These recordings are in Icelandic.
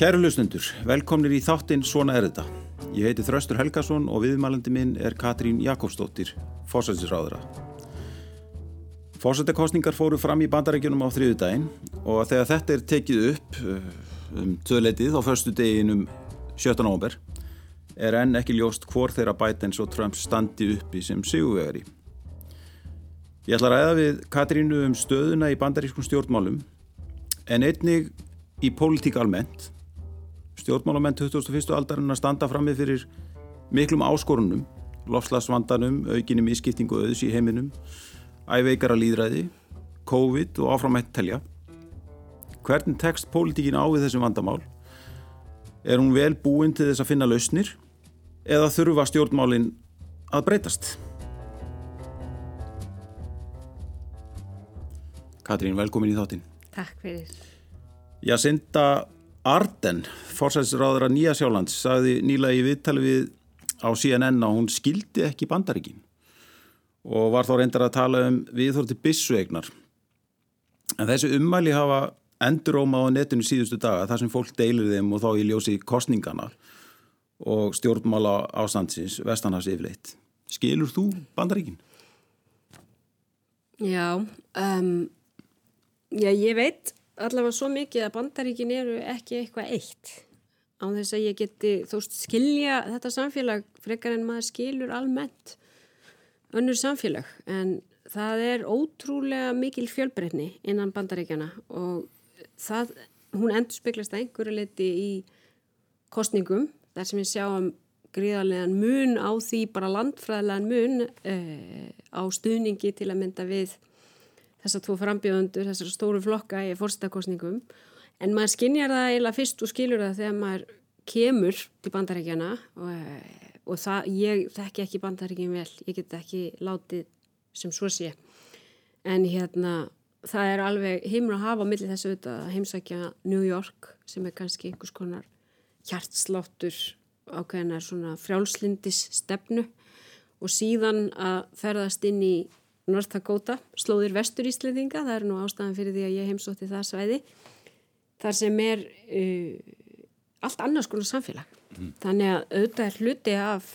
Kæru hlustundur, velkomnir í þáttinn Svona er þetta. Ég heiti Þröstur Helgason og viðmælandi minn er Katrín Jakobsdóttir, fórsættisráðura. Fórsættakostningar fóru fram í bandarækjunum á þriðu daginn og þegar þetta er tekið upp uh, um töðleitið á förstu deginum 17. november er enn ekki ljóst hvor þeirra Bidens og Trump standi uppi sem siguvegari. Ég ætla að ræða við Katrínu um stöðuna í bandarískum stjórnmálum en einnig í pólitík almennt stjórnmálamenn 2001. aldarinn að standa frammi fyrir miklum áskorunum, lofslagsvandanum, aukinni misskiptingu auðs í heiminum, æveikara líðræði, COVID og áframætt telja. Hvernig tekst pólitíkin á við þessum vandamál? Er hún vel búin til þess að finna lausnir eða þurfa stjórnmálinn að breytast? Katrín, velkomin í þáttinn. Takk fyrir. Jacinda Arden, fórsætsráður að Nýja Sjálands, sagði nýla í viðtali við á CNN að hún skildi ekki bandaríkin og var þá reyndar að tala um viðhorti bissuegnar. En þessi ummæli hafa enduróma á netinu síðustu daga þar sem fólk deilir þeim og þá í ljósi kostningana og stjórnmála ástandsins vestanhafs yfirleitt. Skilur þú bandaríkin? Já, um, já, ég veit allavega svo mikið að bandaríkin eru ekki eitthvað eitt. Á þess að ég geti þóst skilja þetta samfélag frekar en maður skilur almennt önnur samfélag. En það er ótrúlega mikil fjölbreytni innan bandaríkjana og það, hún endur speglast að einhverju leti í kostningum þar sem við sjáum gríðarlegan mun á því bara landfræðilegan mun eh, á stuðningi til að mynda við þessar tvo frambjöðundur, þessar stóru flokka í fórstakostningum en maður skinnjar það eiginlega fyrst og skilur það þegar maður kemur til bandarækjana og, og það, ég þekki ekki bandarækjum vel, ég get ekki látið sem svo sé. En hérna það er alveg heimur að hafa á milli þessu auðvitað að heimsækja New York sem er kannski einhvers konar hjartsláttur ákveðinar svona frjálslindis stefnu og síðan að ferðast inn í North Dakota, slóðir vestur Íslandinga, það er nú ástæðan fyrir því að ég heimsótti það svæði, þar sem er uh, allt annars konar samfélag. Mm. Þannig að auðvitað er hluti af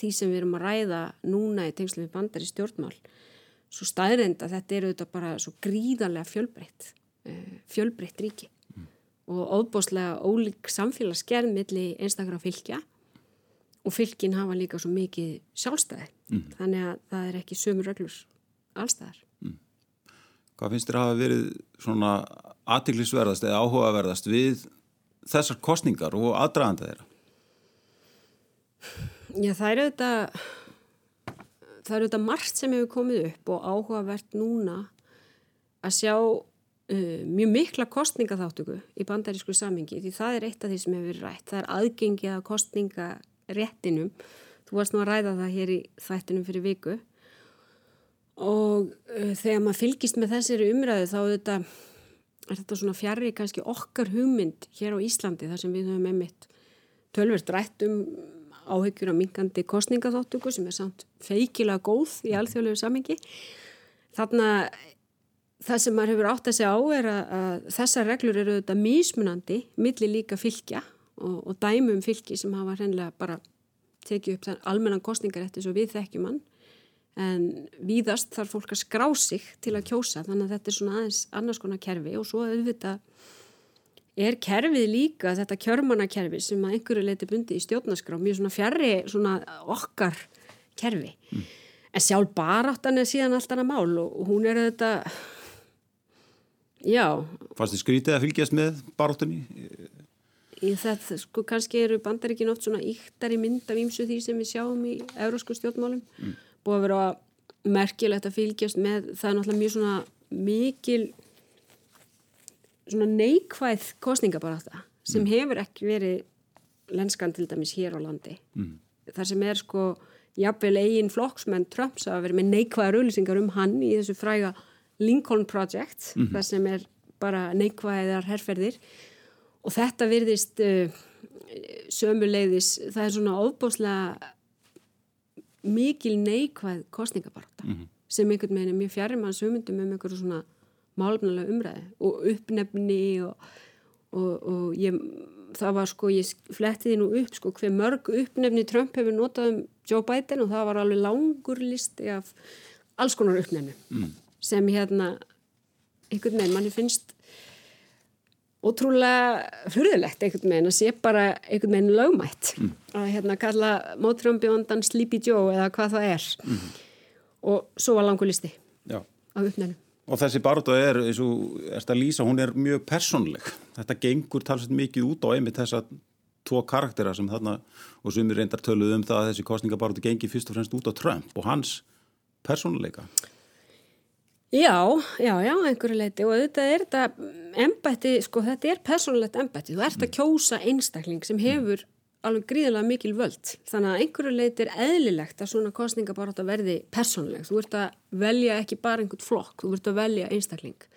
því sem við erum að ræða núna í tengslu við bandar í stjórnmál, svo staðrind að þetta er auðvitað bara svo gríðarlega fjölbreytt, uh, fjölbreytt ríki mm. og óbáslega ólík samfélagsgerð millir einstaklega fylgja og fylgin hafa líka svo mikið sjálfstæði mm. þannig að það er ekki sömur reglur allstæðar mm. Hvað finnst þér að hafa verið svona aðtiklisverðast eða áhugaverðast við þessar kostningar og aðdraðanda þeirra? Já það eru þetta það eru þetta margt sem hefur komið upp og áhugavert núna að sjá uh, mjög mikla kostningaþáttöku í bandarísku samingi því það er eitt af því sem hefur verið rætt það er aðgengið að kostninga réttinum. Þú varst nú að ræða það hér í þættinum fyrir viku og uh, þegar maður fylgist með þessari umræðu þá þetta, er þetta svona fjarrri kannski okkar hugmynd hér á Íslandi þar sem við höfum einmitt tölvert rætt um áhyggjur á mingandi kostningaþáttöku sem er samt feikilega góð í alþjóðlegu samengi. Þannig að það sem maður hefur átt að segja á er að, að þessar reglur eru auðvitað mísmunandi millir líka fylgja og, og dæmum fylki sem hafa hreinlega bara tekið upp þann almennan kostningarétti svo við þekkjum hann en víðast þarf fólk að skrá sig til að kjósa þannig að þetta er svona aðeins annars konar kerfi og svo auðvitað er kerfið líka þetta kjörmannakerfi sem að einhverju leiti bundi í stjórnaskrá mjög svona fjarrri svona okkar kerfi mm. en sjálf baráttan er síðan allt annað mál og hún er þetta já Fannst þið skrítið að fylgjast með baráttunni? í það, sko, kannski eru bandaríkin oft svona íktar í mynd af ímsu því sem við sjáum í eurósku stjórnmálum mm. búið að vera merkilegt að fylgjast með það er náttúrulega mjög svona mikil svona neikvæð kostningabarata sem mm. hefur ekki verið lenskan til dæmis hér á landi mm. þar sem er sko jafnvel eigin flokksmenn Trumps að vera með neikvæðar auðlýsingar um hann í þessu fræga Lincoln Project -hmm. þar sem er bara neikvæðar herrferðir og þetta virðist uh, sömuleiðis, það er svona ofbáslega mikil neikvæð kostningabarta mm -hmm. sem einhvern veginn er mjög fjari mann sömundum um einhverju svona málefnulega umræði og uppnefni og, og, og ég, það var sko, ég flettiði nú upp sko hver mörg uppnefni Trump hefur notað um Joe Biden og það var alveg langur listi af alls konar uppnefni mm. sem hérna einhvern veginn, manni finnst ótrúlega hurðilegt einhvern veginn að sé bara einhvern veginn lögmætt mm. að hérna kalla mótrambjóndan Sleepy Joe eða hvað það er mm. og svo var langur listi Já. af uppnefnum Og þessi barða er, eins og erst að lýsa, hún er mjög personleg. Þetta gengur talsett mikið út á einmitt þessa tvo karaktera sem þarna, og sem er reyndar töluð um það að þessi kostningabarða gengi fyrst og fremst út á Trump og hans personleika. Já, já, já, einhverju leiti og auðvitað er þetta embætti, sko þetta er personlegt embætti. Þú ert að kjósa einstakling sem hefur alveg gríðilega mikil völd. Þannig að einhverju leit er eðlilegt að svona kostninga bara átt að verði persónleg þú ert að velja ekki bara einhvern flokk þú ert að velja einstakling.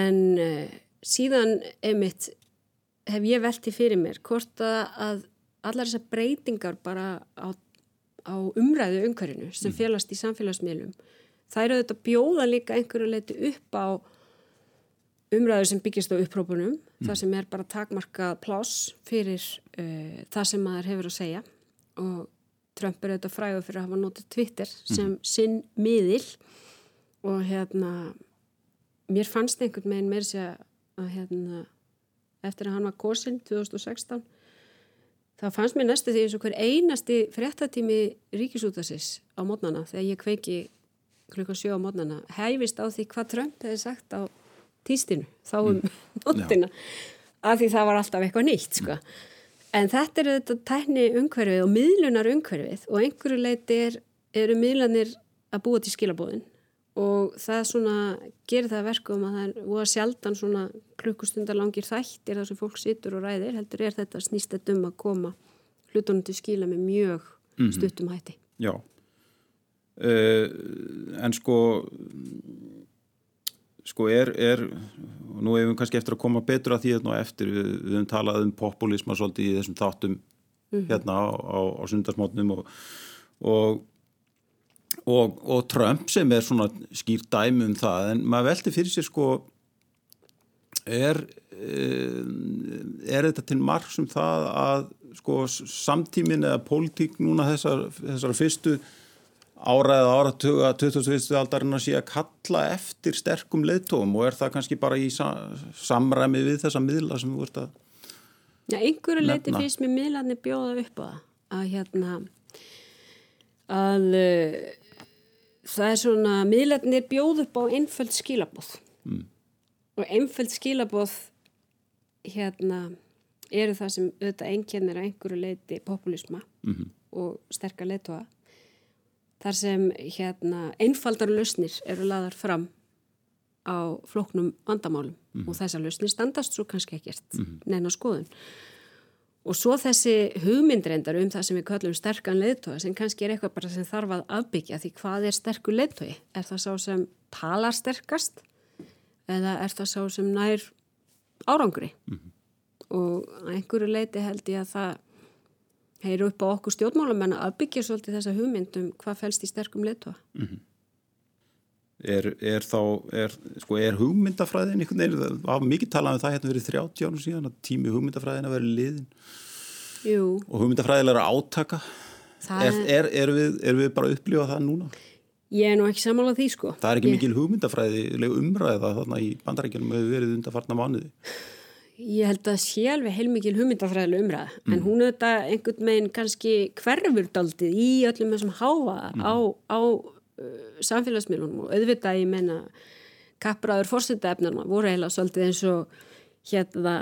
En uh, síðan emitt hef ég velti fyrir mér hvort að, að allar þessar breytingar bara á, á umræðu umhverjunu sem mm. félast í samfélagsmiðlum það eru auðvitað bjóða líka einhverju leiti upp á umræður sem byggist á upprópunum mm. það sem er bara takmarkað pláss fyrir uh, það sem maður hefur að segja og Trump er auðvitað fræður fyrir að hafa notið Twitter mm. sem mm. sinn miðil og hérna mér fannst einhvern meginn meir sé að hérna eftir að hann var kosin 2016 þá fannst mér næstu því eins og hver einasti fréttatími ríkisútasis á mótnana þegar ég kveiki klukkan sjó á mótnana hæfist á því hvað Trump hefði sagt á týstinu þá um mm. nóttina af því það var alltaf eitthvað nýtt sko. en þetta er þetta tækni umhverfið og miðlunar umhverfið og einhverju leiti er, eru miðlanir að búa til skilabóðin og það svona gerir það verkum að það er óa sjaldan svona klukkustundar langir þættir þar sem fólk situr og ræðir heldur er þetta snýst þetta um að koma hlutunum til skila með mjög mhm. stuttum hætti Já en sko sko er, er nú hefum við kannski eftir að koma betur að því hérna og eftir. Við, við höfum talað um populisma svolítið í þessum þáttum mm hérna á, á, á sundarsmótnum og, og, og, og Trump sem er svona skýr dæmi um það. En maður velti fyrir sér sko er eh, er þetta til marg sem um það að sko samtímin eða pólitík núna þessar, þessar fyrstu áraðið áratuga 2001. aldarinn að sé að kalla eftir sterkum leðtóum og er það kannski bara í samræmi við þessa miðla sem þú ert að Já, einhverju leiti fyrst með miðlarnir bjóða upp á að hérna að uh, það er svona miðlarnir bjóð upp á einföld skilabóð mm. og einföld skilabóð hérna eru það sem auðvitað einkennir að einhverju leiti populisma mm -hmm. og sterkar leðtóa þar sem hérna, einfaldar lausnir eru laðar fram á floknum vandamálum mm -hmm. og þessar lausnir standast svo kannski ekkert mm -hmm. neina skoðun og svo þessi hugmyndreindar um það sem við kallum sterkan leðtói sem kannski er eitthvað bara sem þarf að afbyggja því hvað er sterkur leðtói? Er það sá sem talar sterkast eða er það sá sem nær árangri? Mm -hmm. Og einhverju leiti held ég að það heyru upp á okkur stjórnmálamenn að byggja svolítið þessa hugmyndum hvað fælst í sterkum leittóa. Mm -hmm. er, er þá, er, sko, er hugmyndafræðin einhvern veginn, það var mikið talað um það hérna verið 30 ánum síðan að tími hugmyndafræðin að vera liðin Jú. og hugmyndafræðilega átaka. Er, er við, við bara upplifað það núna? Ég er nú ekki samálað því sko. Það er ekki ég... mikil hugmyndafræðileg umræða þarna í bandarækjunum hefur verið undarfarna mánuði. Ég held að sé alveg heilmikil hugmyndafræðileg umræð mm. en hún auðvitað einhvern veginn kannski hverfurdaldið í öllum þessum háa mm. á, á uh, samfélagsmiðlunum og auðvitað ég menna kapraður fórstöndaefnarna voru heila svolítið eins og hérna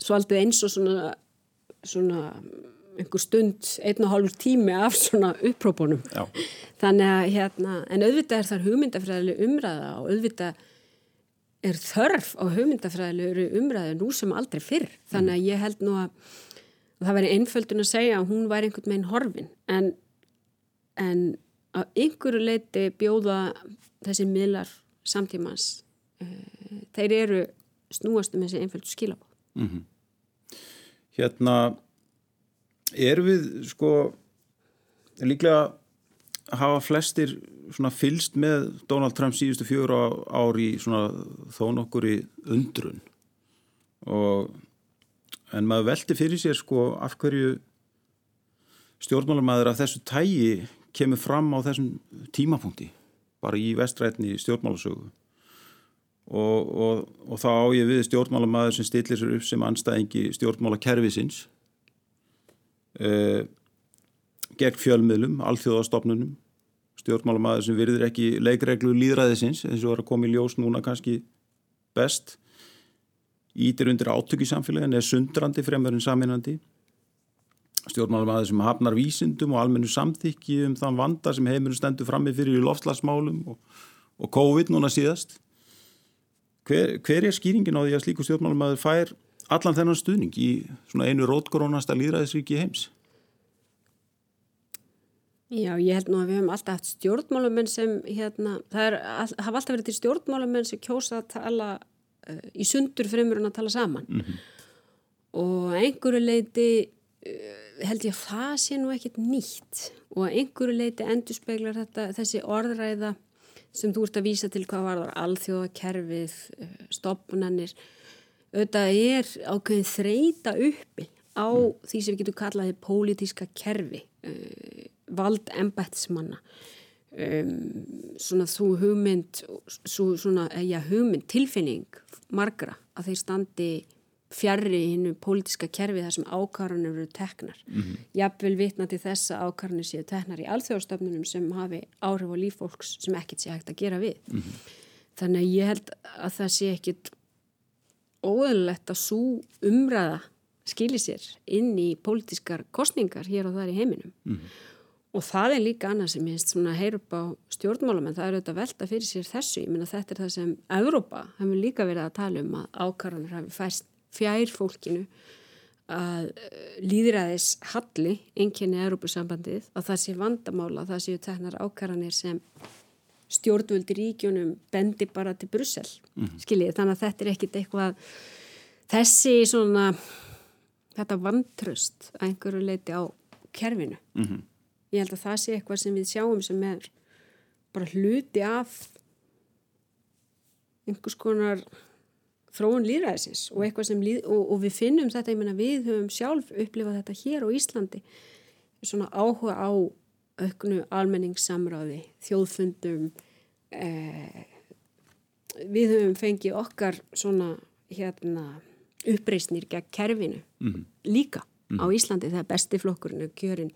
svolítið eins og svona, svona einhver stund, einn og hálfur tími af svona upprópunum þannig að hérna, en auðvitað er þar hugmyndafræðileg umræða og auðvitað er þörf á hugmyndafræðilegur umræðu nú sem aldrei fyrr. Þannig að ég held nú að það væri einföldun að segja að hún væri einhvern veginn horfin. En, en á einhverju leiti bjóða þessi miðlar samtímans uh, þeir eru snúast um þessi einföldu skilabóð mm -hmm. Hérna er við sko líklega hafa flestir fylst með Donald Trump síðustu fjögur ári þó nokkur í undrun. Og en maður veldi fyrir sér sko af hverju stjórnmálamæður af þessu tægi kemur fram á þessum tímapunkti bara í vestrætni stjórnmálasögu. Og, og, og þá á ég við stjórnmálamæður sem stillir sér upp sem anstæðingi stjórnmálakerfisins uh, gegn fjölmiðlum, alþjóðastofnunum stjórnmálamæður sem virðir ekki leikreglu líðræðisins eins og er að koma í ljós núna kannski best ítir undir átökk í samfélagin er sundrandi fremur en saminandi stjórnmálamæður sem hafnar vísindum og almennu samþykki um þann vanda sem heimurinn stendur frammi fyrir í loftslagsmálum og, og COVID núna síðast hver, hver er skýringin á því að slíku stjórnmálamæður fær allan þennan stuðning í svona einu rótkorónasta líðræðisríki heims? Já, ég held nú að við höfum alltaf haft stjórnmálamenn sem hérna, það er, hafa alltaf verið til stjórnmálamenn sem kjósa að tala uh, í sundur fremur en að tala saman. Mm -hmm. og einhverju leiti uh, held ég að það sé nú ekkit nýtt. Og einhverju leiti endur speiglar þetta, þessi orðræða sem þú ert að vísa til hvað var þar alþjóðakerfið, uh, stopnannir auðvitað er ákveðin þreita uppi á því sem við getum kallaði pólitíska kerfi vald embætsmanna um, svona þú hugmynd svo, svona, eh, ja, hugmynd tilfinning margra að þeir standi fjarrri hinnu pólitíska kerfi þar sem ákvarðanir eru teknar mm -hmm. jafnvel vitna til þess að ákvarðanir séu teknar í alþjóðstöfnunum sem hafi áhrif á líffólks sem ekkert sé hægt að gera við mm -hmm. þannig að ég held að það sé ekkit óðurlegt að svo umræða skilir sér inn í pólitískar kostningar hér og þar í heiminum mm -hmm. Og það er líka annað sem ég finnst svona að heyra upp á stjórnmálum en það er auðvitað velta fyrir sér þessu. Ég minna þetta er það sem Evrópa hefur líka verið að tala um að ákvarðanir hafi fæst fjær fólkinu að eh, líðræðis halli enginni Evrópusambandið að það sé vandamála, það séu teknar ákvarðanir sem stjórnvöldi ríkjónum bendi bara til Brussel, mm -hmm. skiljið. Þannig að þetta er ekkit eitthvað, þessi svona, þetta vantröst að einhverju leiti á kerfinu. Mm -hmm ég held að það sé eitthvað sem við sjáum sem er bara hluti af einhvers konar þróun líðræðisins og eitthvað sem líð, og, og við finnum þetta, ég menna við höfum sjálf upplifað þetta hér á Íslandi svona áhuga á auknu almenningssamráði þjóðfundum eh, við höfum fengið okkar svona hérna uppreysnir gegn kerfinu mm -hmm. líka mm -hmm. á Íslandi þegar bestiflokkurinn er kjörinn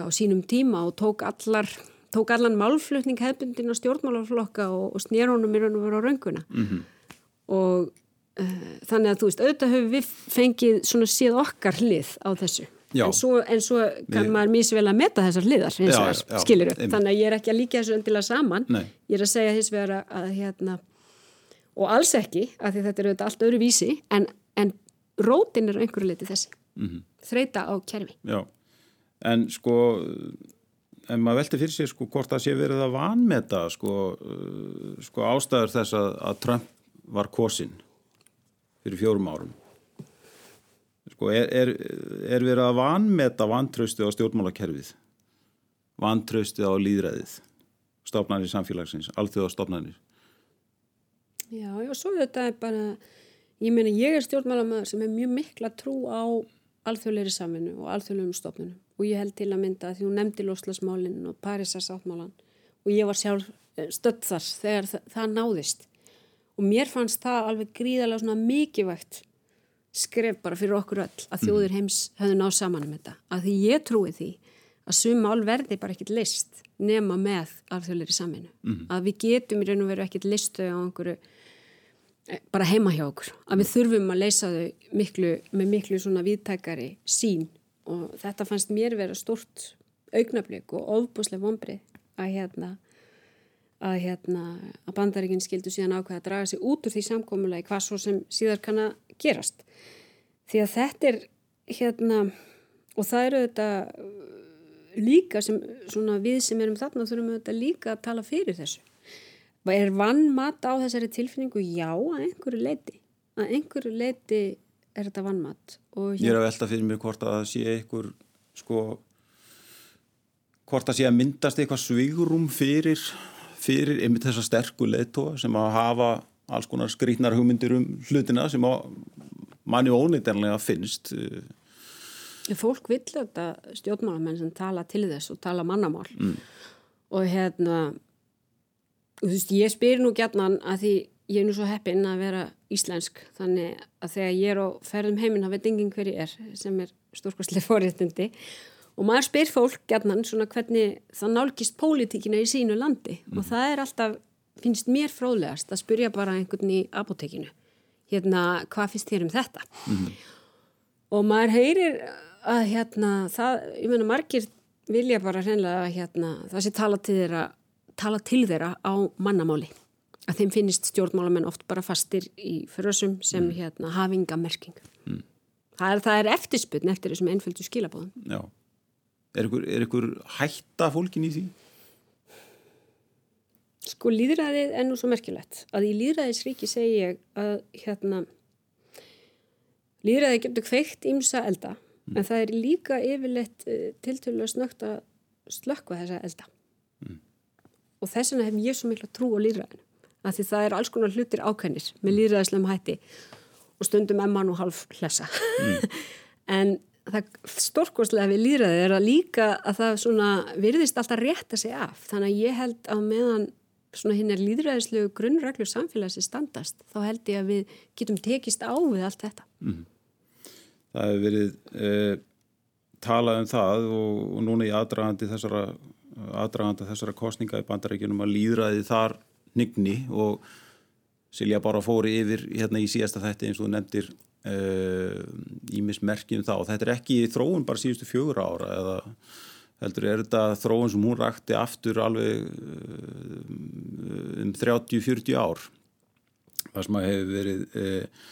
á sínum tíma og tók allar tók allan málflutning hefbundin á stjórnmálaflokka og, og snýr honum í raun og veru á raunguna mm -hmm. og uh, þannig að þú veist, auðvitað höfum við fengið svona síð okkar hlið á þessu. En svo, en svo kann við... maður mísvel að meta þessar hliðar hins vegar, skilir upp, þannig að ég er ekki að líka þessu öndilega saman, Nei. ég er að segja hins vegar að, að hérna og alls ekki, af því þetta er auðvitað allt öðru vísi en, en rótin er einhverju liti þessi, mm -hmm. þreita á kerfi. Já en sko en maður velti fyrir sig sko hvort það sé verið að vanmeta sko, uh, sko ástæður þess að, að Trump var kosin fyrir fjórum árum. Sko er, er, er verið að vanmeta vantrausti á stjórnmálakerfið? Vantrausti á líðræðið stofnarnir samfélagsins, allþjóða stofnarnir Já, og svo þetta er bara ég meina ég er stjórnmálamæður sem er mjög mikla trú á alþjóðleiri saminu og alþjóðlegum stofnunum og ég held til að mynda að því hún nefndi loslasmálinn og Parísarsáttmálan og ég var sjálf eh, stödd þar þegar það, það náðist. Og mér fannst það alveg gríðarlega svona mikilvægt skref bara fyrir okkur öll að þjóðir mm. heims höfðu náð saman um þetta. Að því ég trúi því að suma álverði bara ekkit list nema með alþjóðleiri saminu mm. að við getum í raun og veru ekkit listu á einhverju eh, bara heima hjá okkur. Að við þurfum að leysa þau miklu, með miklu svona viðtækari sín og þetta fannst mér vera stort augnablík og ofbúslega vonbrið að hérna að hérna að bandaríkinn skildu síðan ákveða að draga sig út úr því samkómulagi hvað svo sem síðar kann að gerast. Því að þetta er hérna og það eru þetta líka sem svona við sem erum þarna þurfum við þetta líka að tala fyrir þessu. Er vann mat á þessari tilfinningu? Já að einhverju leiti að einhverju leiti er þetta vannmatt Ég er að velta fyrir mér hvort að sé einhver sko hvort að sé að myndast eitthvað svigurum fyrir fyrir einmitt þessa sterku leittóa sem að hafa alls konar skrítnar hugmyndir um hlutina sem á manni óneitanlega finnst Fólk vill þetta stjórnmálamenn sem tala til þess og tala mannamál mm. og hérna þú veist, ég spyr nú gætnan að því ég er nú svo heppinn að vera íslensk. Þannig að þegar ég er á ferðum heiminn þá veit enginn hverju er sem er stórkvæslega forréttindi. Og maður spyr fólk gætnan svona hvernig það nálgist pólitíkina í sínu landi. Mm. og það er alltaf, finnst mér fróðlegast að spyrja bara einhvern í apotekinu hérna, hvað finnst þér um þetta? Mm. og maður heyrir að hérna, það, ég menna margir vilja bara hreinlega að hérna, það sé tala til þeirra tala til þeirra á mannamáli að þeim finnist stjórnmálamenn oft bara fastir í frösum sem mm. hérna, hafingamerking mm. það, er, það er eftirspunn eftir þessum einföldu skilabóðum Já, er ykkur, er ykkur hætta fólkin í því? Sko líðræðið er nú svo merkilegt að í líðræðisríki segi ég að hérna líðræðið getur kveikt ímsa elda mm. en það er líka yfirleitt eh, tiltölu að snögt að slökka þessa elda og þess vegna hef ég svo miklu trú á líðræðinu að því það er alls konar hlutir ákveðnir með líðræðislegum hætti og stundum emman og half hlessa mm. en það stórkostlega við líðræði er að líka að það svona virðist alltaf rétta sig af þannig að ég held að meðan svona hinn er líðræðislegu grunnræklu samfélagsi standast þá held ég að við getum tekist á við allt þetta mm. Það hefur verið eh, talað um það og, og núna í aðdragandi þessara aðdraganda þessara kostninga í bandarækjunum að líðræði þar nigni og Silja bara fóri yfir hérna í síðasta þætti eins og þú nefndir ímismerkjum uh, þá þetta er ekki þróun bara síðustu fjögur ára eða heldur er þetta þróun sem hún rakti aftur alveg uh, um 30-40 ár. Það sem hefur verið uh,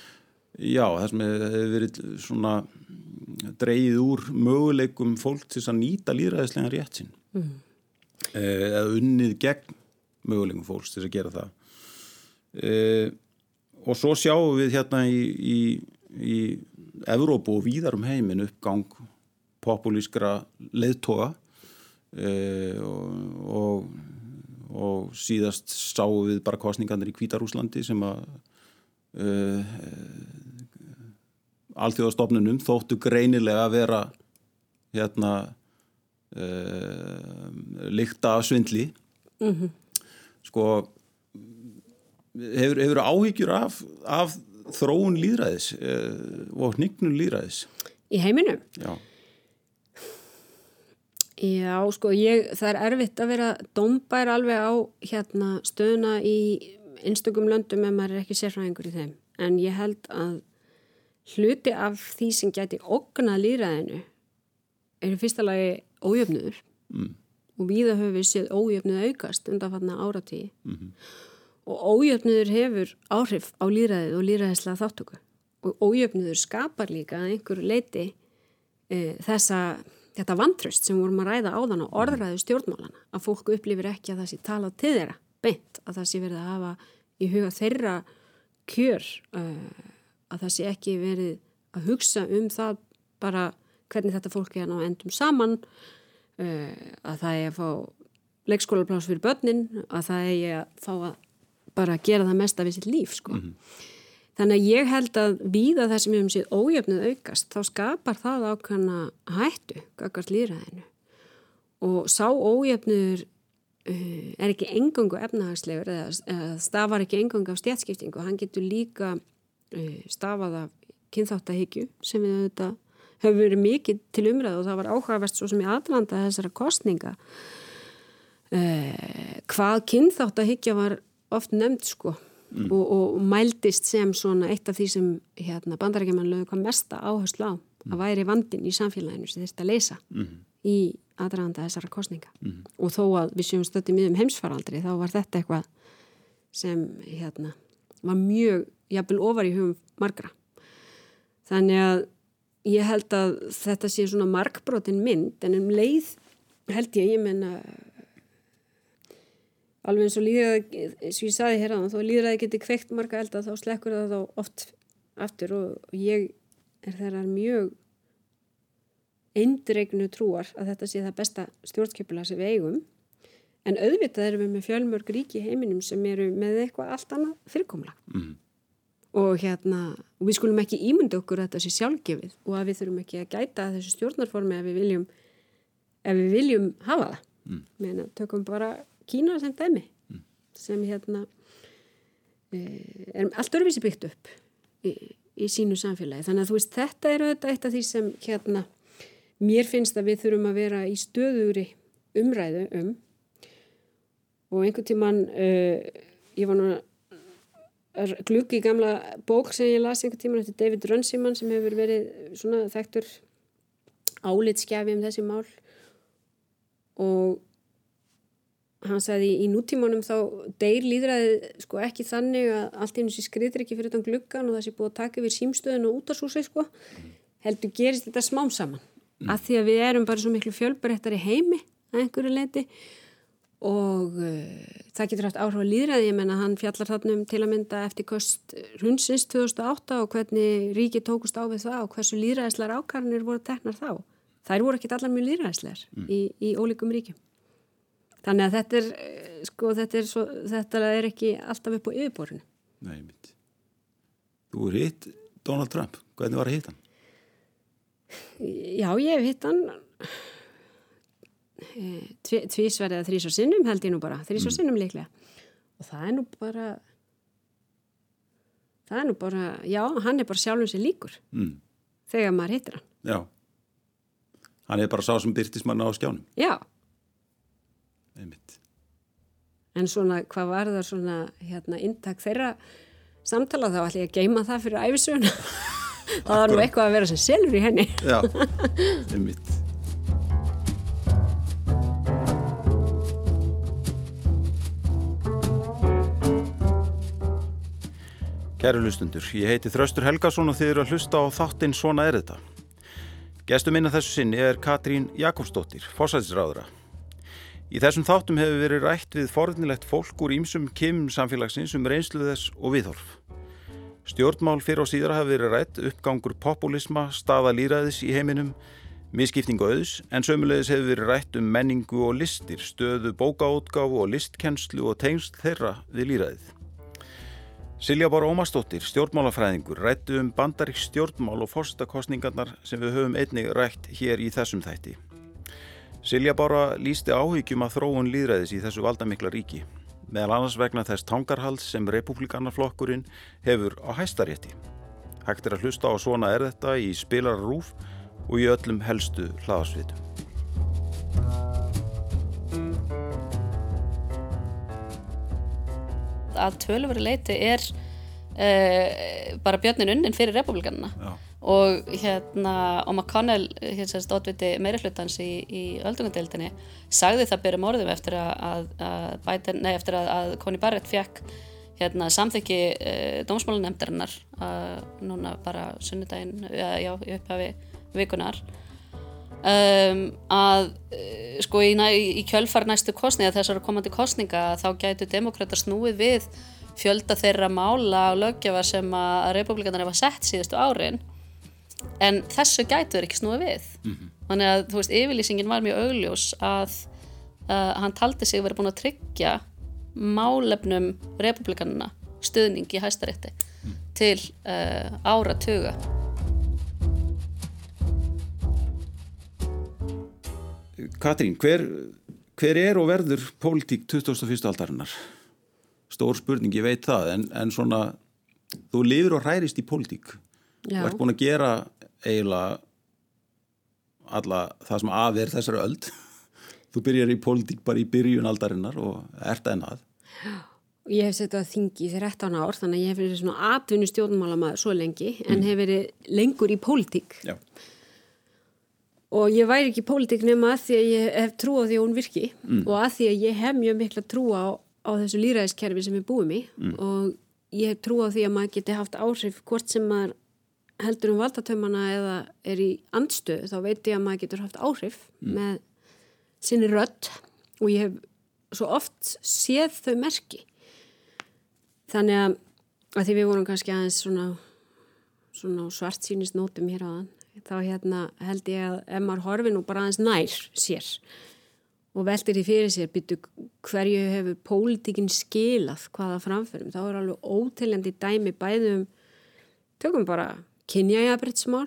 já það sem hefur verið svona dreyið úr möguleikum fólk til að nýta líðræðislega rétt sinn. Mm. Eh, eða unnið gegn mögulegum fólks til að gera það. E, og svo sjáum við hérna í, í, í Evrópu og víðar um heimin uppgang populískra leðtoga e, og, og, og síðast sáum við bara kostningarnir í Kvítarúslandi sem að e, alþjóðastofnunum þóttu greinilega að vera hérna uh, líkta svindli. Mm -hmm. Sko hefur, hefur áhyggjur af, af þróun líðræðis uh, og hnignun líðræðis í heiminu? Já Já, sko, ég, það er erfitt að vera dómbær alveg á hérna stöðuna í einstökum löndum ef maður er ekki sérfræðingur í þeim en ég held að hluti af því sem gæti oknað líðræðinu er í fyrsta lagi ójöfnuður mm. Og viða höfum við séð ójöfnuð aukast undanfanna áratíi mm -hmm. og ójöfnuður hefur áhrif á líðræðið og líðræðislega þáttöku og ójöfnuður skapar líka að einhver leiti e, þessa þetta vantröst sem vorum að ræða á þann og orðræðu stjórnmálana að fólk upplifir ekki að það sé talað til þeirra beint að það sé verið að hafa í huga þeirra kjör uh, að það sé ekki verið að hugsa um það bara hvernig þetta fólk er að endum saman að það er að fá leikskólarplás fyrir börnin að það er að fá að bara gera það mesta við sitt líf sko. mm -hmm. þannig að ég held að víða það sem ég hef séð ójöfnuð aukast þá skapar það ákvæmna hættu gagast líðræðinu og sá ójöfnuður uh, er ekki engungu efnahagslegur eða, eða stafar ekki engungu af stjætskiptingu hann getur líka uh, stafað af kynþáttahyggju sem við auðvitað hefur verið mikið til umræðu og það var áhugavert svo sem í aðlanda þessara kostninga eh, hvað kynþátt að higgja var oft nefnd sko mm. og, og mældist sem svona eitt af því sem hérna, bandarækjumann lögðu hvað mesta áherslu á mm. að væri vandin í samfélaginu sem þetta leysa mm. í aðranda þessara kostninga mm. og þó að við séum stötti mjög um heimsfaraldri þá var þetta eitthvað sem hérna var mjög jafnvel ofar í hugum margra þannig að ég held að þetta sé svona markbrotin mynd en um leið held ég, ég menna alveg eins og líðræði og ég saði hér það, þó líðræði geti kveikt marga elda þá slekkur það þá oft aftur og ég er þeirra mjög eindregnu trúar að þetta sé það besta stjórnskjöpula sem við eigum en auðvitað erum við með fjölmörg ríki heiminum sem eru með eitthvað allt annað fyrirkomla mm. Og hérna og við skulum ekki ímynda okkur að þetta sé sjálfgefið og að við þurfum ekki að gæta þessu stjórnarformi ef við viljum ef við viljum hafa það mm. Meina, tökum bara Kína sem dæmi mm. sem hérna e, er allt örfísi byggt upp í, í sínu samfélagi þannig að þú veist þetta er auðvitað eitt af því sem hérna mér finnst að við þurfum að vera í stöðugri umræðu um og einhvern tíman uh, ég var nú gluggi í gamla bók sem ég las einhvern tíman eftir David Runciman sem hefur verið svona þekktur álitskjafi um þessi mál. Og hann sagði í nútímanum þá deyr líðræði sko ekki þannig að allt einu sé skriðir ekki fyrir þann gluggan og það sé búið að taka yfir símstöðin og út af seg sko. Heldur gerist þetta smám saman. Mm. að því að við erum bara svo miklu fjölbaréttar í heimi að einhverju leiti og uh, það getur haft áhrif að líðræði, ég menna hann fjallar þarna um til að mynda eftir kost hundsins 2008 og hvernig ríki tókust á við það og hversu líðræðislegar ákarnir voru teknar þá. Þær voru ekkit allar mjög líðræðislegar mm. í, í ólíkum ríkjum. Þannig að þetta er, eh, sko, þetta er, svo, þetta er ekki alltaf upp á yfirborðinu. Nei, mitt. Þú er hitt Donald Trump. Hvernig var það hitt hann? Já, ég hef hitt hann eh, tvísverð eða þrýsar sinnum held ég nú bara, þrýsar mm. sinnum líklega. Og það er nú bara, það er nú bara, já, hann er bara sjálfum sér líkur mm. þegar maður hittir hann. Já, hann er bara sá sem byrtist manna á skjánum. Já, Einmitt. En svona, hvað var það svona, hérna, intak þeirra samtala þá ætlum ég að geima það fyrir æfisuna. það var nú eitthvað að vera sem selur í henni. Já, einmitt. Kæru hlustundur, ég heiti Þraustur Helgason og þið eru að hlusta á þáttinn Svona er þetta. Gestur minna þessu sinni er Katrín Jakobsdóttir, fórsætisráðura. Í þessum þáttum hefur verið rætt við forðnilegt fólk úr ímsum kim samfélagsins um reynslu þess og viðhorf. Stjórnmál fyrir og síðra hefur verið rætt uppgangur populisma, staða líraðis í heiminum, misskipting og auðs, en sömulegis hefur verið rætt um menningu og listir, stöðu bókaótgáfu og listkennslu og tengsl þeirra við líraðið. Silja Bára Ómarsdóttir, stjórnmálafræðingur, rættu um bandarík stjórnmál og fórstakostningarnar sem við höfum einnig rætt hér í þessum þætti. Silja Bára lísti áhyggjum að þróun líðræðis í þessu valdamikla ríki, meðal annars vegna þess tangarhald sem republikanarflokkurinn hefur á hæstarétti. Hægt er að hlusta á svona er þetta í spilararúf og í öllum helstu hlaðarsvitum. Að tölvöru leiti er uh, bara björnin unnin fyrir republikanina. Og hérna og McConnell hérna stótviti meiri hlutans í, í öldungadeildinni sagði það byrjum orðum eftir að, að, Biden, nei, eftir að, að Coney Barrett fekk hérna, samþyggi e, dómsmálunemdarinnar núna bara sunnudaginn já, já, í upphafi vikunar um, að e, sko í, í kjölfar næstu kostninga þessari komandi kostninga þá gætu demokrata snúið við fjölda þeirra mála og lögjafa sem að republikanar hefa sett síðustu árin en þessu gætu þau ekki snúið við mm -hmm. þannig að þú veist, yfirlýsingin var mjög augljós að uh, hann taldi sig verið búin að tryggja málefnum republikanina stuðning í hæstarétti mm. til uh, áratuga Katrín, hver, hver er og verður pólitík 2001. aldarinnar? Stór spurning, ég veit það en, en svona, þú lifir og hærist í pólitík Já. og ert búin að gera eiginlega alla það sem að er þessari öld þú byrjar í pólitík bara í byrjun aldarinnar og ert ennað Ég hef sett að þingi í 13 ár þannig að ég hef verið svona atvinnu stjórnmálama svo lengi en mm. hef verið lengur í pólitík Já. Og ég væri ekki í pólitík nema að því að ég hef trú á því að hún virki mm. og að því að ég hef mjög mikla trú á, á þessu líraðiskerfi sem við búum í mm. og ég hef trú á því að maður geti haft áhrif hvort sem maður heldur um valdatömmana eða er í andstöð þá veit ég að maður getur haft áhrif mm. með sinni rött og ég hef svo oft séð þau merki þannig að, að því við vorum kannski aðeins svona, svona svart sínist nótum hér þann þá hérna held ég að ef maður horfi nú bara aðeins nær sér og veldir því fyrir sér byttu hverju hefur pólitíkin skilað hvaða framförum, þá er alveg óteljandi dæmi bæðum tökum bara kynjajabrittsmál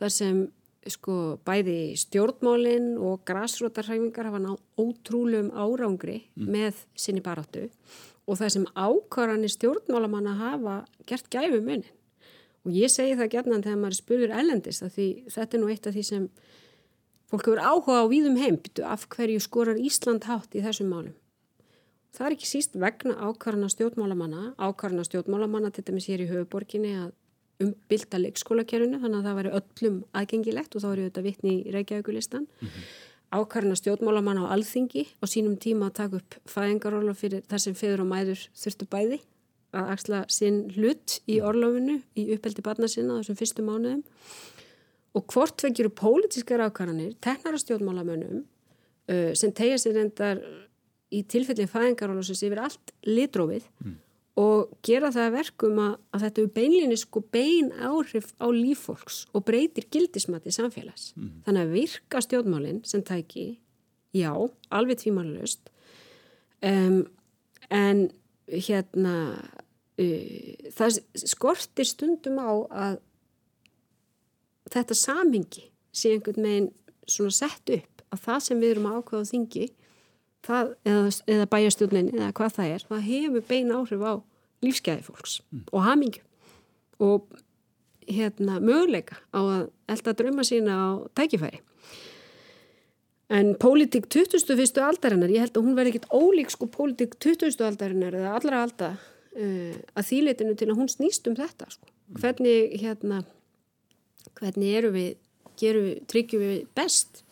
þar sem sko bæði stjórnmálinn og græsrótarhæfingar hafa nátt ótrúlegum árangri mm. með sinni baráttu og það sem ákvarðanir stjórnmálamanna hafa gert gæfu munin og ég segi það gætnan þegar maður spurður ellendist því þetta er nú eitt af því sem Fólk hefur áhuga á víðum heimbtu af hverju skorar Ísland hátt í þessum málum. Það er ekki síst vegna ákvarðana stjórnmálamanna, ákvarðana stjórnmálamanna til dæmis hér í höfuborginni að umbylta leikskólakerfinu þannig að það væri öllum aðgengilegt og þá eru þetta vittni í Reykjavíkulistan. Mm -hmm. Ákvarðana stjórnmálamanna á alþingi og sínum tíma að taka upp fæðingaróla fyrir þar sem feður og mæður þurftu bæði að axla sinn hlut í orlofinu í uppeldi barna sinna þessum fyrstu mánuðum og hvort vekjur pólitískar ákvarðanir, teknara stjórnmálamönnum uh, sem tegja sér endar í tilfellin fæðingarólusins yfir allt litrófið mm. og gera það verkum að, að þetta er beinlinni sko bein áhrif á líffolks og breytir gildismati samfélags. Mm. Þannig að virka stjórnmálinn sem tæki, já, alveg tvímálust, um, en hérna það skortir stundum á að þetta samingi sé einhvern veginn svona sett upp að það sem við erum að ákvæða á þingi það, eða, eða bæjastjórnin eða hvað það er, það hefur bein áhrif á lífsgæði fólks mm. og hamingu og hérna möguleika á að elda drauma sína á tækifæri en pólitík 2001. aldarinnar, ég held að hún verði ekkit ólík sko pólitík 20. aldarinnar eða allra alda uh, að þýleitinu til að hún snýst um þetta sko. hvernig hérna hvernig eru við, við tryggjum við best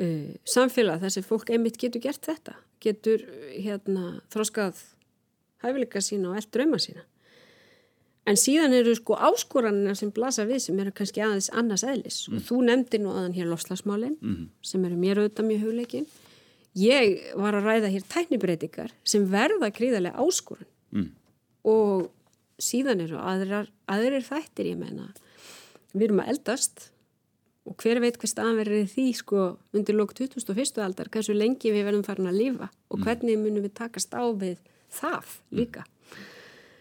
uh, samfélag þar sem fólk einmitt getur gert þetta, getur hérna þróskað hæfileika sína og allt drauma sína en síðan eru sko áskoranina sem blasa við sem eru kannski aðeins annars eðlis mm. þú nefndi nú aðan hér lofslagsmálin mm. sem eru mér auðvitað mjög hugleikin ég var að ræða hér tæknibreitingar sem verða gríðarlega áskorun mm. og síðan eru aðrar, aðrir þættir ég menna við erum að eldast og hver veit hvað staðan verður því sko undir lók 2001. aldar, hversu lengi við verðum farin að lifa og mm. hvernig munum við takast á við það líka.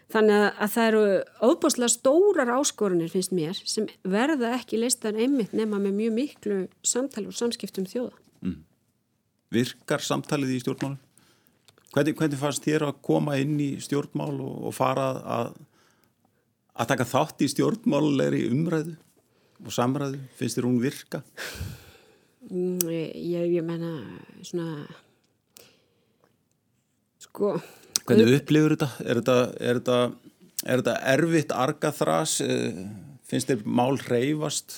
Þannig að það eru óbúslega stórar áskorunir finnst mér sem verða ekki leistar einmitt nema með mjög miklu samtali og samskiptum þjóða. Virkar samtalið í stjórnmálum? Hvernig, hvernig fannst þér að koma inn í stjórnmál og, og fara að að taka þátt í stjórnmálulegri umræðu og samræðu, finnst þér hún virka? Mm, ég, ég menna svona sko Hvernig upplifur þetta? Er þetta, er þetta, er þetta erfitt argaþras? Eh, finnst þér mál reyfast?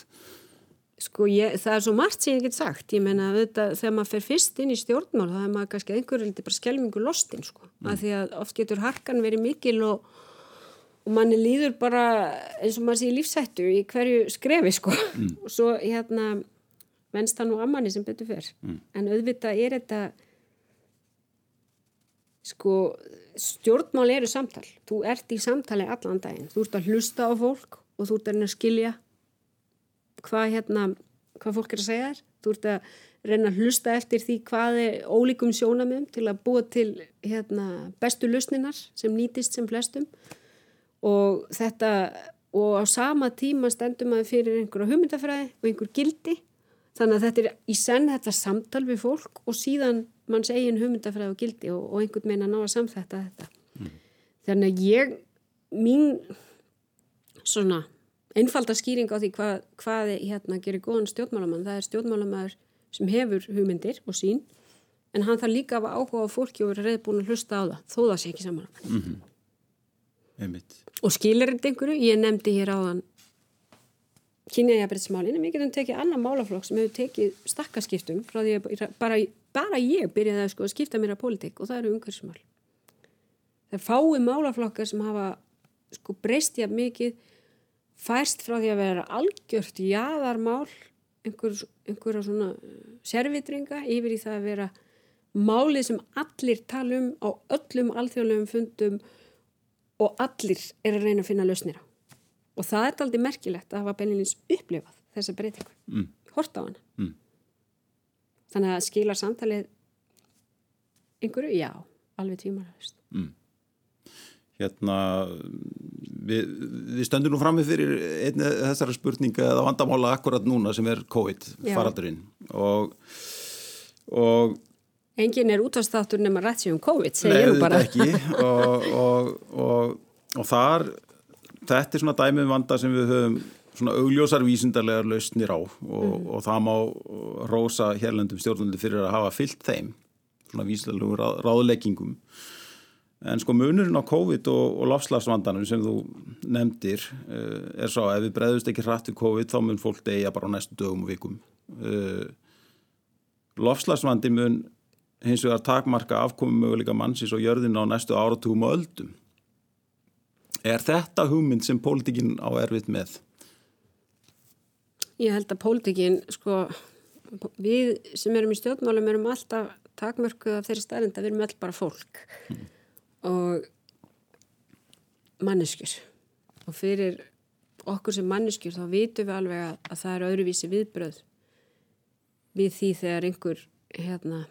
Sko ég, það er svo margt sem ég get sagt, ég menna þetta, þegar maður fer fyrst inn í stjórnmál þá er maður kannski einhverjum bara skelmingu lostin sko, mm. af því að oft getur harkan verið mikil og og manni líður bara eins og maður sé lífsættu í hverju skrefi sko mm. og svo hérna venst það nú að manni sem betur fyrr mm. en auðvitað er þetta sko stjórnmál eru samtal þú ert í samtali allan daginn þú ert að hlusta á fólk og þú ert að skilja hvað hérna hvað fólk er að segja þér. Þú ert að reyna að hlusta eftir því hvað er ólíkum sjónamöðum til að búa til hérna, bestu lusninar sem nýtist sem flestum. Og þetta og á sama tíma stendur maður fyrir einhverja hugmyndafræði og einhver gildi. Þannig að þetta er í senn þetta samtal við fólk og síðan manns eigin hugmyndafræði og gildi og, og einhvern meina ná að samþetta þetta. Mm. þannig að ég mín svona einfalda skýring á því hvað, hvað hérna gerir góðan stjórnmálamann það er stjórnmálamæður sem hefur hugmyndir og sín en hann þarf líka að áhuga á fólki og vera reyðbúin að hlusta á það þó það sé ekki saman mm -hmm. Og skilir þetta einhverju? Ég nefndi hér áðan kynjaðjafrætsmálin en við getum tekið annan málaflokk sem hefur tekið stakkaskiptum frá því að bara, bara ég byrjaði að, sko, að skipta mér að politík og það eru umhverfismál. Það er fáið málaflokkar sem hafa sko, breyst ég mikið færst frá því að vera algjört jáðarmál einhver, einhverja svona servitringa yfir í það að vera málið sem allir tala um á öllum alþjóðlegum fundum og allir er að reyna að finna lausnir á. Og það er aldrei merkilegt að hafa Benilins upplifað þessa breytingu. Mm. horta á hana. Mm. þannig að skila samtalið einhverju, já, alveg tvímarhæfist hérna við, við stöndum nú frammi fyrir einni þessara spurninga eða vandamála akkurat núna sem er COVID Já. faraldurinn. Og, og engin er útastáttur nema rætt sér um COVID, Nei, segir nú bara. auðvitað ekki. Og, og, og, og þar þetta er svona dæmi um vanda sem við höfum svona augljósar vísindarlegar lausnir á. Og, og það má rósa hérlendum stjórnandi fyrir að hafa fyllt þeim svona vísindarlegu ráð, ráðleggingum en sko munurinn á COVID og, og lofslagsvandanum sem þú nefndir uh, er svo að ef við breyðust ekki hratt við COVID þá mun fólk deyja bara á næstu dögum og vikum uh, lofslagsvandi mun hins vegar takmarka afkomum möguleika mannsins og jörðina á næstu áratugum og öldum. Er þetta hugmynd sem pólitíkin á erfitt með? Ég held að pólitíkin, sko, við sem erum í stjórnmálum erum alltaf takmörkuð af þeirri staðrind að við erum öll bara fólk og manneskjur. Og fyrir okkur sem manneskjur þá vitum við alveg að, að það er öðruvísi viðbröð við því þegar einhver, hérna,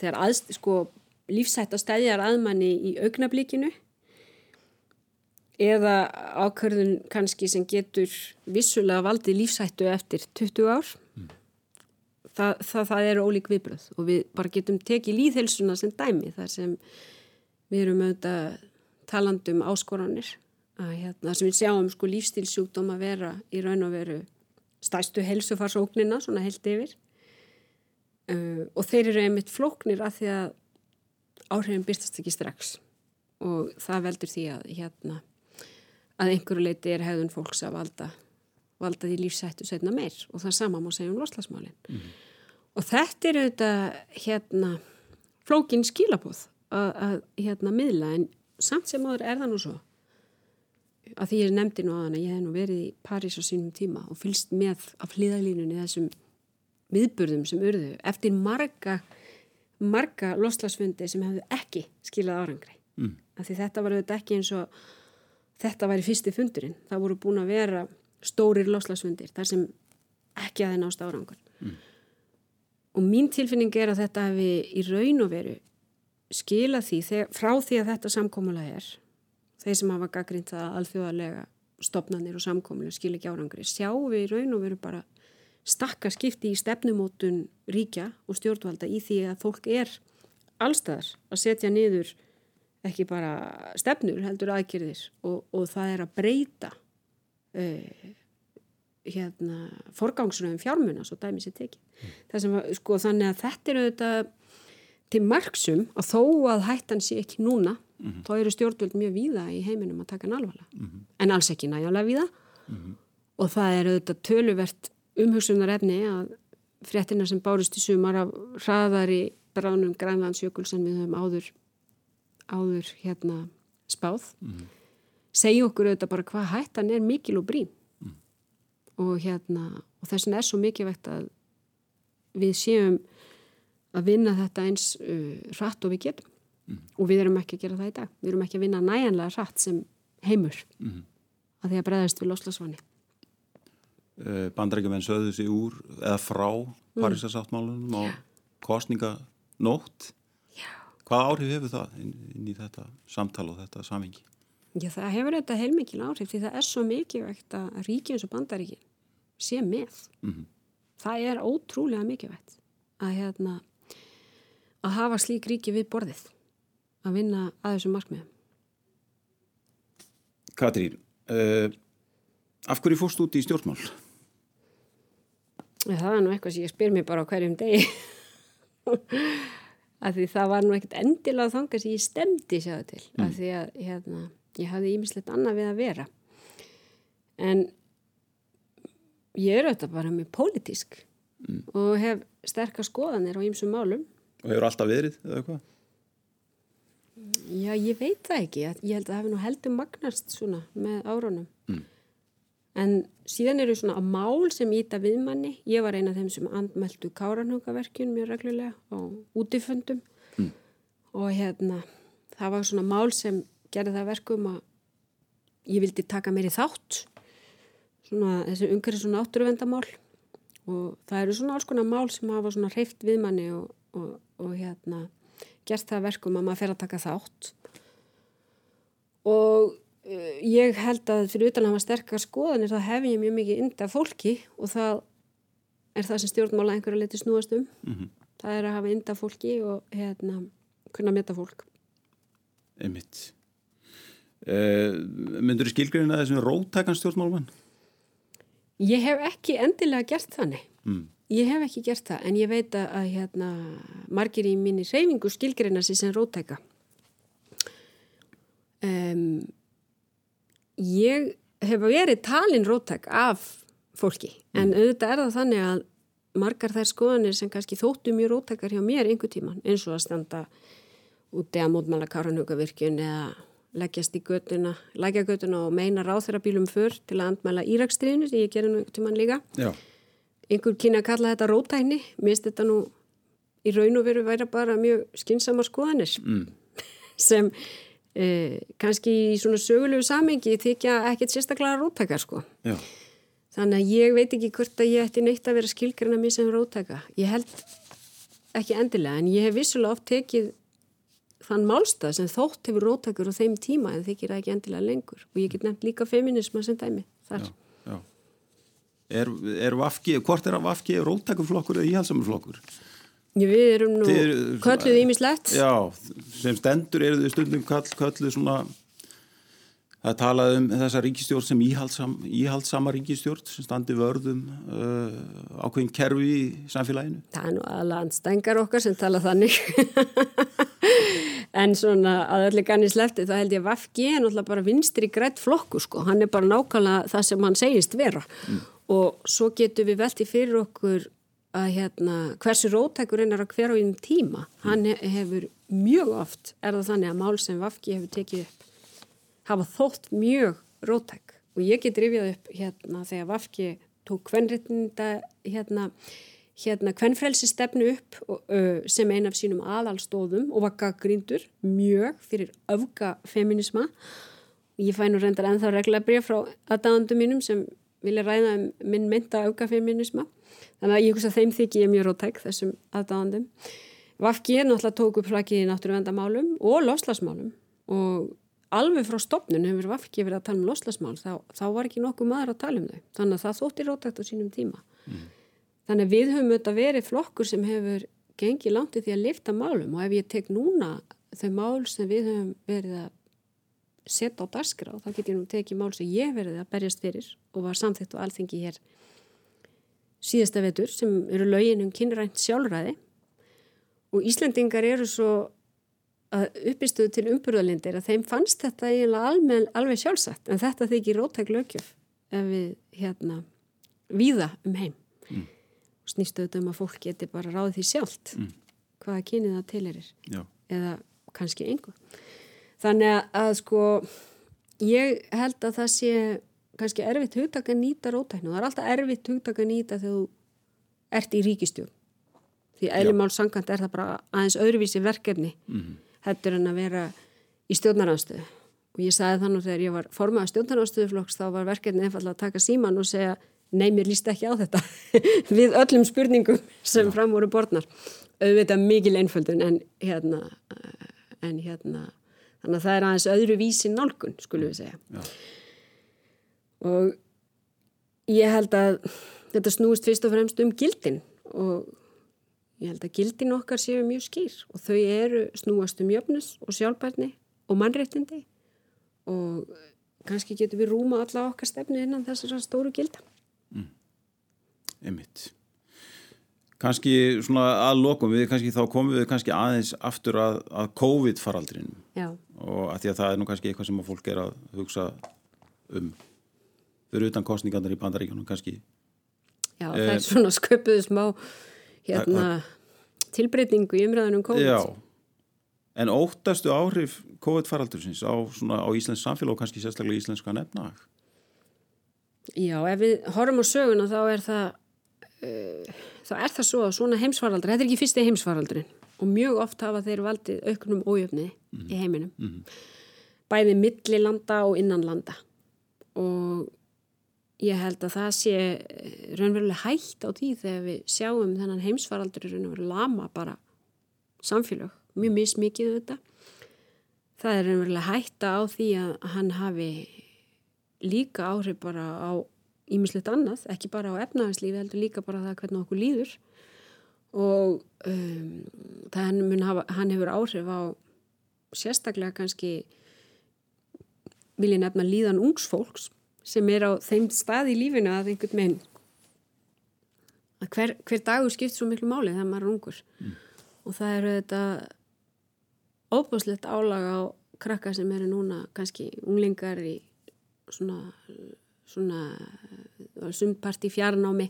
þegar aðst, sko, lífsætt að stæðjar aðmanni í augnablíkinu eða ákvörðun kannski sem getur vissulega valdið lífsættu eftir 20 ár það, það, það eru ólík viðbröð og við bara getum tekið líðhelsuna sem dæmi þar sem við erum auðvitað talandum áskoranir að hérna sem við sjáum sko lífstilsjúkdóm að vera í raun og veru stæstu helsufarsóknina svona held yfir. Uh, og þeir eru einmitt flóknir að því að áhrifin byrstast ekki strax. Og það veldur því að hérna að einhverju leiti er hefðun fólks að valda valda því lífsættu setna meir. Og það sama má segja um loslasmálin mm. og þetta er auðvitað hérna flókin skilabóð að, að hérna miðla en samt sem áður er það nú svo að því ég nefndi nú að ég hef nú verið í París á sínum tíma og fylst með af hlýðalínunni þessum viðburðum sem urðu eftir marga marga loslasfundi sem hefðu ekki skilað árangri mm. af því þetta var auðvitað ekki eins og þetta væri fyrsti fundurinn. Það voru búin að vera stórir loslasfundir þar sem ekki að það nást árangur. Mm. Og mín tilfinning er að þetta hefði í raun og veru skilað því þegar, frá því að þetta samkómulega er þeir sem hafa gaggrind það alþjóðarlega stopnarnir og samkómulega skil ekki árangri sjáum við í raun og veru bara stakka skipti í stefnumótun ríkja og stjórnvalda í því að fólk er allstaðar að setja niður ekki bara stefnur heldur aðgjörðir og, og það er að breyta uh, hérna forgangsröðum fjármuna svo dæmi sér tekið. Mm. Sem, sko, þannig að þetta er auðvitað til marksum að þó að hættan sé ekki núna, mm -hmm. þá eru stjórnvöld mjög víða í heiminum að taka hann alvarlega mm -hmm. en alls ekki næjálega víða -hmm. og það er auðvitað töluvert umhugsunar efni að fréttina sem bárist í sumar af hraðari bránum grænlandsjökul sem við höfum áður áður hérna spáð segja okkur auðvitað bara hvað hættan er mikil og brín og hérna og þess vegna er svo mikilvægt að við séum að vinna þetta eins uh, hratt og við getum mm. og við erum ekki að gera það í dag við erum ekki að vinna næjanlega hratt sem heimur mm. að því að breðast við loslasvani uh, Bandrækjumenn sögðu sig úr eða frá Parísasáttmálunum og kostninganótt Hvað áhrif hefur það inn, inn í þetta samtal og þetta samhengi? Já, það hefur þetta heilmikil áhrif því það er svo mikilvægt að ríki eins og bandaríkin sé með. Mm -hmm. Það er ótrúlega mikilvægt að, hérna, að hafa slík ríki við borðið að vinna að þessu markmiðum. Katrín, uh, af hverju fórst út í stjórnmál? Það er nú eitthvað sem ég spyr mér bara á hverjum degi. að því það var nú ekkert endilega þanga sem ég stemdi sjáðu til mm. að því að hérna, ég hafði ímislegt annað við að vera en ég er auðvitað bara mjög pólitísk mm. og hef sterkar skoðanir á ýmsum málum og hefur alltaf verið eða hvað? Já, ég veit það ekki ég held að það hefur nú heldur magnast svona með árunum mm. en síðan eru svona á mál sem íta viðmanni, ég var eina af þeim sem andmeldu káranhugaverkjun mjög reglulega á útiföndum mm. og hérna það var svona mál sem gerði það verkum að ég vildi taka mér í þátt svona þessi umhverfis og náttúruvendamál og það eru svona alls konar mál sem hafa svona hreift við manni og, og, og hérna gert það verkum að maður fer að taka þátt og uh, ég held að fyrir utan að hafa sterkar skoðanir þá hef ég mjög mikið ynda fólki og það er það sem stjórnmála einhverja leti snúast um mm -hmm. það er að hafa ynda fólki og hérna kunna metta fólk Einmitt uh, Myndur þú skilgreina þessum róttakann stjórnmálumann? Ég hef ekki endilega gert þannig. Mm. Ég hef ekki gert það en ég veit að hérna, margir í minni reyfingu skilgreina sér sem rótæka. Um, ég hef verið talin rótæk af fólki mm. en auðvitað er það þannig að margar þær skoðanir sem kannski þóttu mjög rótækar hjá mér einhver tíman eins og að standa úti að mótmála Káranhugavirkjun eða leggjast í göttuna, leggja göttuna og meina ráþeirabílum fyrr til að andmæla Írakstriðinu sem ég gerir nú einhvern tíman líka Já. Einhver kynna að kalla þetta rótækni mér finnst þetta nú í raun og veru væri bara mjög skynnsamar skoðanir mm. sem eh, kannski í svona sögulegu samengi þykja ekkert sérstaklega rótækar sko Já. þannig að ég veit ekki hvort að ég ætti neitt að vera skilgrana mér sem rótæka ég held ekki endilega en ég hef vissulega oft tekið þann málstað sem þótt hefur róttakur á þeim tíma en þykir það ekki endilega lengur og ég get nefnt líka feminisma sem dæmi þar. Já, já. Er, er vafki, hvort er að vafki róttakurflokkur eða íhalsamurflokkur? Við erum nú kölluð ímislegt. Já, sem stendur eru þau stundum kall, kölluð svona Það talaði um þessa ríkistjórn sem íhaldsam, íhaldsama ríkistjórn sem standi vörðum uh, ákveðin kerfi í samfélaginu. Það er nú að landstængar okkar sem tala þannig. en svona að öllu ganni slefti þá held ég að Vafgi er náttúrulega bara vinstir í grætt flokku sko. Hann er bara nákvæmlega það sem hann segist vera. Mm. Og svo getur við veltið fyrir okkur að hérna hversu rótækur einar að hver á einn tíma. Hann hefur mjög oft, er það þannig að mál sem Vafgi hefur tekið upp hafa þótt mjög rótæk og ég get rifjað upp hérna þegar Vafki tók kvennréttinda hérna hérna kvennfrelsi stefnu upp uh, sem ein af sínum aðalstóðum og var gaggrindur mjög fyrir öfgafeminisma og ég fæ nú reyndar ennþá regla breyf frá aðdáðandum mínum sem vilja ræða um minn mynda öfgafeminisma þannig að ég hugsa þeim þykki ég mjög rótæk þessum aðdáðandum Vafki er náttúrulega tók upp flakið í náttúruvendamálum og loslasmálum og alveg frá stopnun hefur ekki verið að tala um loslasmál þá, þá var ekki nokkuð maður að tala um þau. Þannig að það þótti rótækt á sínum tíma. Mm. þannig að við höfum auðvitað verið flokkur sem hefur gengið langt í því að lifta málum. Og ef ég tek núna þau mál sem við höfum verið að setja á daskra og þá get ég nú tekið mál sem ég verið að berjast fyrir og var samþitt og alþengi hér síðasta vetur sem eru lögin um kynrænt sjálfræði og Íslandingar eru svo að uppistuðu til umburðalindir að þeim fannst þetta eiginlega alveg, alveg sjálfsagt en þetta þykir rótæk lögjöf ef við hérna víða um heim mm. og snýstu auðvitað um að fólk geti bara ráðið því sjálft mm. hvaða kynið það til erir eða kannski einhver þannig að, sko ég held að það sé kannski erfitt hugtak að nýta rótæknu það er alltaf erfitt hugtak að nýta þegar þú ert í ríkistjórn því eðlumál sangant er það bara aðeins öðruvísi verkefni mm hættur en að vera í stjórnaranstöðu og ég sagði þannig þegar ég var formað stjórnaranstöðuflokks þá var verkefni einfallega að taka síman og segja nei, mér líst ekki á þetta. Við öllum spurningum sem Já. fram voru borðnar auðvitað mikil einföldun en hérna en hérna þannig að það er aðeins öðru vísi nálgun skulum við segja Já. og ég held að þetta snúist fyrst og fremst um gildin og Ég held að gildin okkar séu mjög skýr og þau eru snúast um jöfnus og sjálfbærni og mannréttindi og kannski getur við rúma alla okkar stefni innan þessara stóru gilda. Mm. Emmitt. Kannski svona að lokum við, kannski þá komum við kannski aðeins aftur að, að COVID-faraldrinu og að því að það er nú kannski eitthvað sem fólk er að hugsa um fyrir utan kostningarnar í bandaríkjunum kannski. Já, eh, það er svona sköpuðu smá hérna, tilbreytingu í umræðanum COVID. Já, en óttastu áhrif COVID-faraldursins á, á Íslands samfélag og kannski sérstaklega íslenska nefnag? Já, ef við horfum á söguna þá er það uh, þá er það svo að svona heimsfaraldur, þetta er ekki fyrsti heimsfaraldurinn og mjög oft hafa þeir valdið auknum ójöfni mm -hmm. í heiminum mm -hmm. bæði millilanda og innanlanda og ég held að það sé eh, raunverulega hægt á því þegar við sjáum þennan heimsfaraldur í raunverulega lama bara samfélag, mjög mismikið þetta. Það er raunverulega hægt á því að hann hafi líka áhrif bara á ímislegt annað, ekki bara á efnaðarslífi, heldur líka bara það hvernig okkur líður og um, hafa, hann hefur áhrif á sérstaklega kannski vil ég nefna líðan ungsfólks sem er á þeim stað í lífinu að einhvern meginn að hver, hver dagur skipt svo miklu máli þegar maður er ungur mm. og það eru þetta óbúslegt álaga á krakka sem eru núna kannski unglingar í svona svona sumparti fjarnámi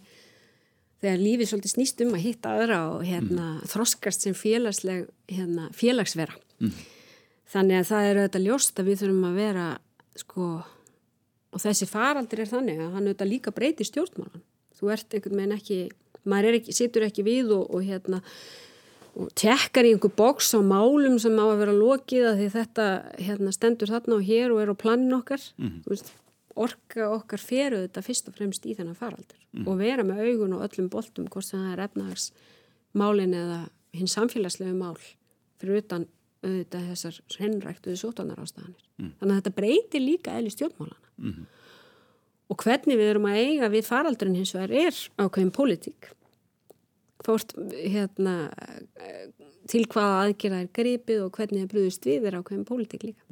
þegar lífið svolítið snýst um að hitta aðra og hérna, mm. þroskast sem félagsleg, hérna, félagsvera mm. þannig að það eru þetta ljóst að við þurfum að vera sko og þessi faraldir er þannig að hann auðvitað líka breyti stjórnmálan þú ert einhvern veginn ekki maður ekki, situr ekki við og, og hérna og tekkar í einhver bóks á málum sem á að vera lokið að því þetta hérna, stendur þarna og hér og er á plannin okkar mm. veist, orka okkar feru þetta fyrst og fremst í þennan faraldur mm. og vera með augun og öllum boltum hvort sem það er efnahagsmálin eða hins samfélagslegu mál fyrir utan auðvitað þessar hrennræktuðu sótanar ástafanir. Mm. Þannig að þetta breytir líka eðli stjórnmálana. Mm. Og hvernig við erum að eiga við faraldurinn hins vegar er ákveðin pólitík. Hvort hérna til hvaða aðgerða er gripið og hvernig það brúðist við er ákveðin pólitík líka.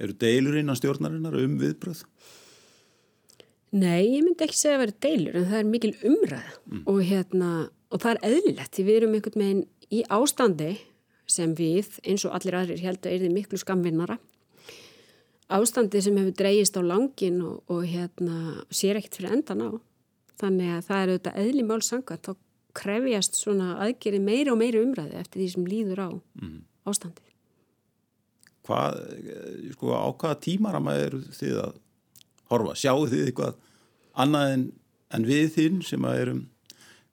Eru deilur innan stjórnarinnar um viðbröð? Nei, ég myndi ekki segja að vera deilur en það er mikil umræð mm. og, hérna, og það er eðlilegt því við erum einhvern veginn í ástandi sem við, eins og allir aðrir held að er þið miklu skamvinnara ástandi sem hefur dreyist á langin og, og hérna, sér ekkert fyrir endan á þannig að það er auðvitað eðli málsanga þá krefjast svona aðgeri meiri og meiri umræði eftir því sem líður á mm. ástandi Hvað, sko, á hvaða tímarama eru þið að horfa? Sjáu þið eitthvað annað en, en við þinn sem að erum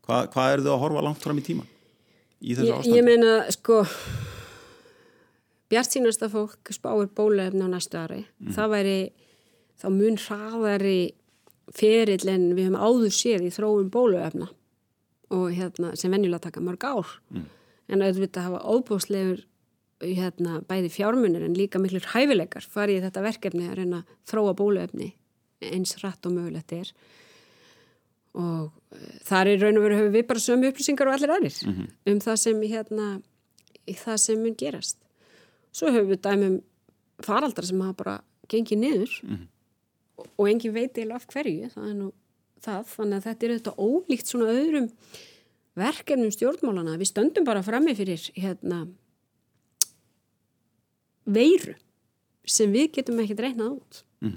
hvað, hvað er þið að horfa langt fram í tíma í þessu ástandi? Ég meina sko bjart sínasta fólk spáir bólefni á næstu ári mm. það væri þá mun hraðari ferill en við höfum áður séð í þróum bólefna og hérna sem venjulega taka mörg ár mm. en auðvitað hafa óbúslegur hérna bæði fjármunir en líka miklur hæfileikar farið þetta verkefni að reyna að þróa bólefni eins rætt og mögulegt er og eh, þar er raun og veru höfum við bara sömu upplýsingar og allir aðrir mm -hmm. um það sem hérna það sem mun gerast svo höfum við dæmum faraldar sem hafa bara gengið niður mm -hmm. og, og engin veit eða af hverju það er nú það þannig að þetta er auðvitað ólíkt svona öðrum verkefnum stjórnmálana við stöndum bara frammi fyrir hérna veiru sem við getum ekki dreynað út. Mm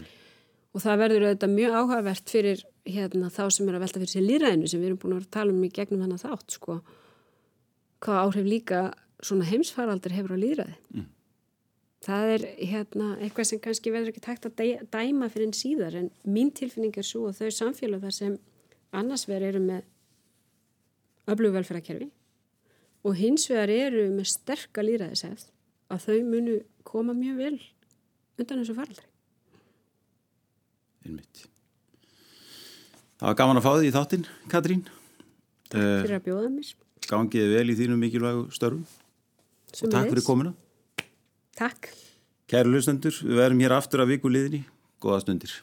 og það verður auðvitað mjög áhugavert fyrir hérna, þá sem er að velta fyrir sér líræðinu sem við erum búin að tala um í gegnum þannig þátt sko, hvað áhrif líka svona heimsfaraldur hefur á líræði mm. það er hérna, eitthvað sem kannski verður ekki takt að dæma fyrir einn síðar en mín tilfinning er svo að þau samfélag þar sem annars verður eru með öflugvelferðarkerfi og hins vegar eru með sterka líræðisefð að þau munu koma mjög vel undan þessu faraldri einmitt. Það var gaman að fá því í þáttinn, Katrín. Takk uh, fyrir að bjóða mér. Gangiði vel í þínum mikilvægu störfum. Sem og takk fyrir komuna. Takk. Kæru hlustendur, við verum hér aftur að viku liðni. Góða stundir.